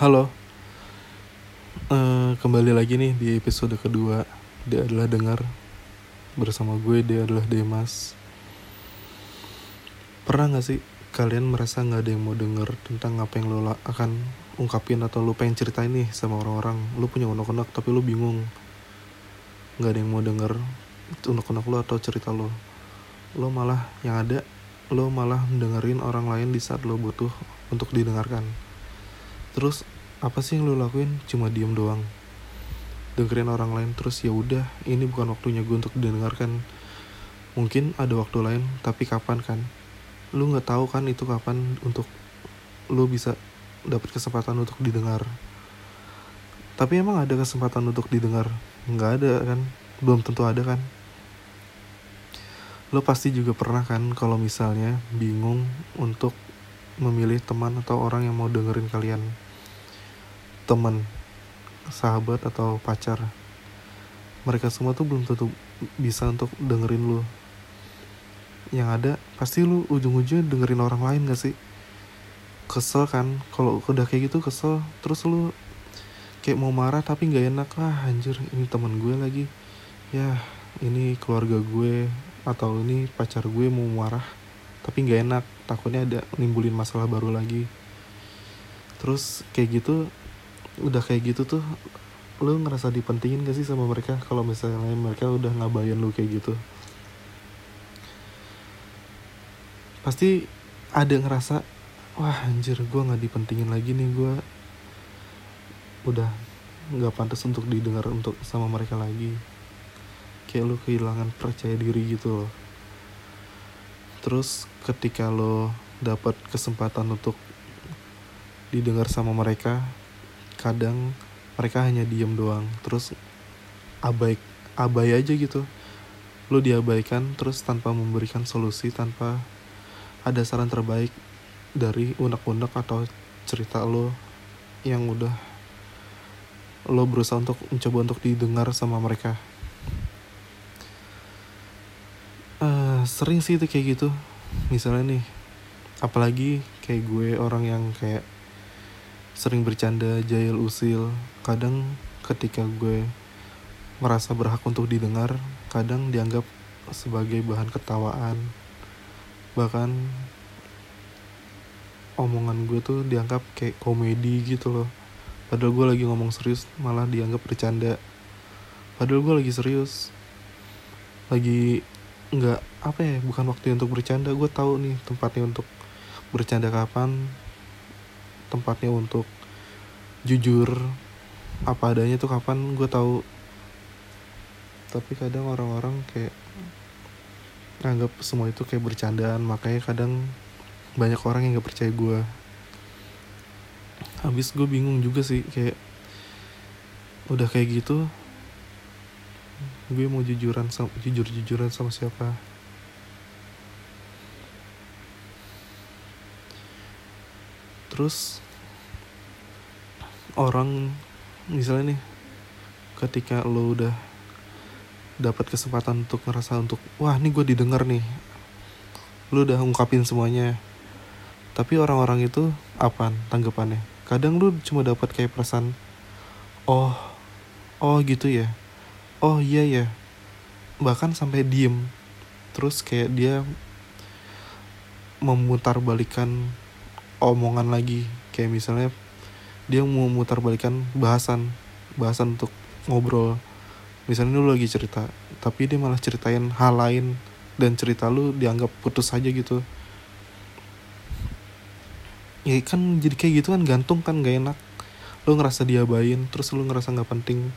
Halo, Eh, kembali lagi nih di episode kedua. Dia adalah dengar bersama gue. Dia adalah Demas. Pernah nggak sih kalian merasa nggak ada yang mau denger tentang apa yang lo akan ungkapin atau lo pengen ceritain nih sama orang-orang? Lo punya unek-unek tapi lo bingung. Nggak ada yang mau denger unek-unek lo atau cerita lo. Lo malah yang ada lo malah dengerin orang lain di saat lo butuh untuk didengarkan. Terus apa sih yang lo lakuin? Cuma diem doang. Dengerin orang lain terus ya udah, ini bukan waktunya gue untuk didengarkan. Mungkin ada waktu lain, tapi kapan kan? Lu nggak tahu kan itu kapan untuk lu bisa dapat kesempatan untuk didengar. Tapi emang ada kesempatan untuk didengar? Nggak ada kan? Belum tentu ada kan? Lo pasti juga pernah kan kalau misalnya bingung untuk memilih teman atau orang yang mau dengerin kalian. Teman sahabat atau pacar. Mereka semua tuh belum tentu bisa untuk dengerin lu. Yang ada pasti lu ujung-ujungnya dengerin orang lain gak sih? Kesel kan? Kalau udah kayak gitu kesel. Terus lu kayak mau marah tapi nggak enak. Ah anjir ini teman gue lagi. Ya ini keluarga gue atau ini pacar gue mau marah tapi nggak enak. Takutnya ada nimbulin masalah baru lagi. Terus kayak gitu udah kayak gitu tuh lu ngerasa dipentingin gak sih sama mereka? Kalau misalnya mereka udah ngabayan lu kayak gitu. Pasti ada ngerasa wah anjir gue nggak dipentingin lagi nih gue udah nggak pantas untuk didengar untuk sama mereka lagi. Kayak lu kehilangan percaya diri gitu loh terus ketika lo dapat kesempatan untuk didengar sama mereka kadang mereka hanya diem doang. Terus abai abai aja gitu. Lo diabaikan terus tanpa memberikan solusi tanpa ada saran terbaik dari unek-unek atau cerita lo yang udah lo berusaha untuk mencoba untuk didengar sama mereka sering sih itu kayak gitu. Misalnya nih apalagi kayak gue orang yang kayak sering bercanda jahil usil. Kadang ketika gue merasa berhak untuk didengar kadang dianggap sebagai bahan ketawaan. Bahkan omongan gue tuh dianggap kayak komedi gitu loh. Padahal gue lagi ngomong serius malah dianggap bercanda. Padahal gue lagi serius. Lagi nggak apa ya bukan waktu untuk bercanda. Gue tahu nih tempatnya untuk bercanda kapan tempatnya untuk jujur apa adanya tuh kapan gue tahu. Tapi kadang orang-orang kayak anggap semua itu kayak bercandaan makanya kadang banyak orang yang gak percaya gue habis gue bingung juga sih kayak udah kayak gitu gue mau jujuran sama jujur jujuran sama siapa? Terus orang misalnya nih ketika lo udah dapat kesempatan untuk ngerasa untuk wah ini gue didengar nih. Lu udah ungkapin semuanya. Tapi orang-orang itu apa tanggapannya? Kadang lu cuma dapat kayak perasaan oh oh gitu ya oh iya ya bahkan sampai diem. Terus kayak dia memutar balikan omongan lagi. Kayak misalnya dia mau memutar balikan bahasan bahasan untuk ngobrol. Misalnya lu lagi cerita tapi dia malah ceritain hal lain dan cerita lu dianggap putus aja gitu. Ya kan jadi kayak gitu kan gantung kan gak enak. Lu ngerasa diabain terus lu ngerasa nggak penting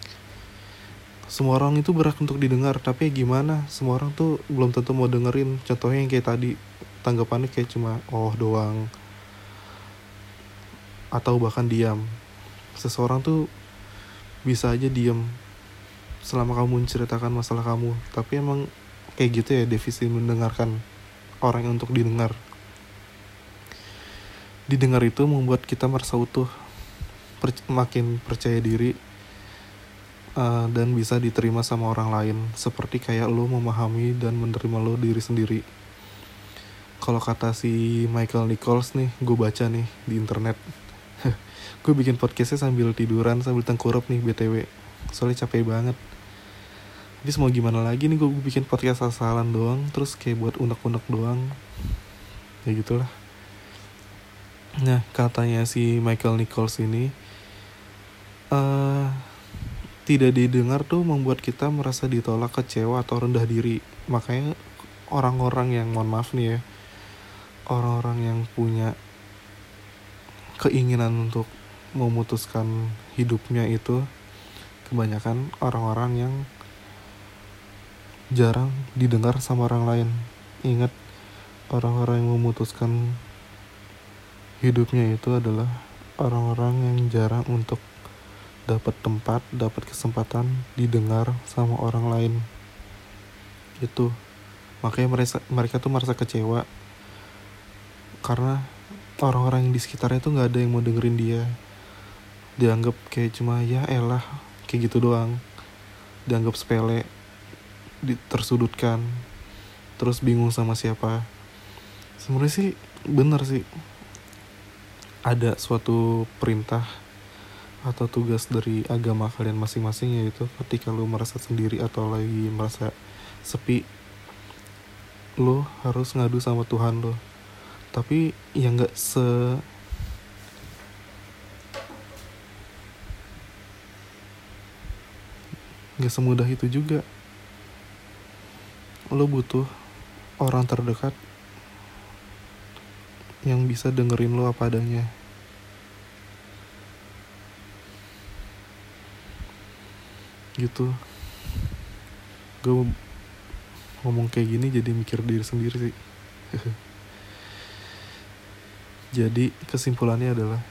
semua orang itu berhak untuk didengar tapi ya gimana? Semua orang tuh belum tentu mau dengerin. Contohnya yang kayak tadi tanggapannya kayak cuma oh doang. Atau bahkan diam. Seseorang tuh bisa aja diam selama kamu menceritakan masalah kamu. Tapi emang kayak gitu ya defisit mendengarkan orang untuk didengar. Didengar itu membuat kita merasa utuh per- makin percaya diri uh, dan bisa diterima sama orang lain. Seperti kayak lo memahami dan menerima lo diri sendiri. Kalau kata si Michael Nichols nih gue baca nih di internet. Gue bikin podcastnya sambil tiduran sambil tengkurap nih btw soalnya capek banget. Tapi mau gimana lagi nih gue bikin podcast asal-asalan doang terus kayak buat unek-unek doang. Ya gitulah. Nah katanya si Michael Nichols ini uh, tidak didengar tuh membuat kita merasa ditolak kecewa atau rendah diri makanya orang-orang yang mohon maaf nih ya orang-orang yang punya keinginan untuk memutuskan hidupnya itu kebanyakan orang-orang yang jarang didengar sama orang lain. Ingat, orang-orang yang memutuskan hidupnya itu adalah orang-orang yang jarang untuk dapat tempat, dapat kesempatan didengar sama orang lain. Itu makanya mereka mereka tuh merasa kecewa karena orang-orang yang di sekitarnya tuh nggak ada yang mau dengerin dia. Dianggap kayak cuma ya elah kayak gitu doang. Dianggap sepele tersudutkan terus bingung sama siapa sebenarnya sih bener sih ada suatu perintah atau tugas dari agama kalian masing-masing yaitu ketika lu merasa sendiri atau lagi merasa sepi lu harus ngadu sama Tuhan lo tapi ya nggak se nggak semudah itu juga lo butuh orang terdekat yang bisa dengerin lo apa adanya. Gitu. Gue ngomong kayak gini jadi mikir diri sendiri sih. jadi kesimpulannya adalah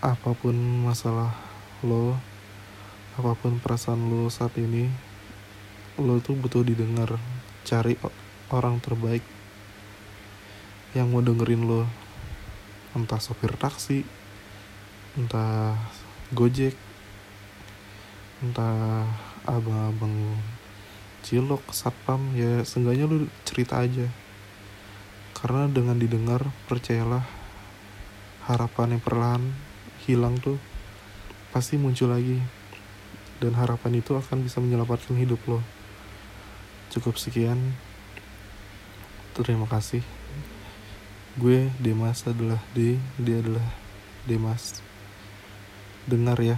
apa pun masalah lo, apa pun perasaan lo saat ini, lo tuh butuh didengar cari orang terbaik yang mau dengerin lo entah sopir taksi entah gojek entah abang-abang cilok satpam ya seenggaknya lu cerita aja. Karena dengan didengar percayalah harapan yang perlahan hilang tuh pasti muncul lagi. Dan harapan itu akan bisa menyelamatkan hidup lo. Cukup sekian. Terima kasih. Gue Demas adalah D dia adalah Demas dengar ya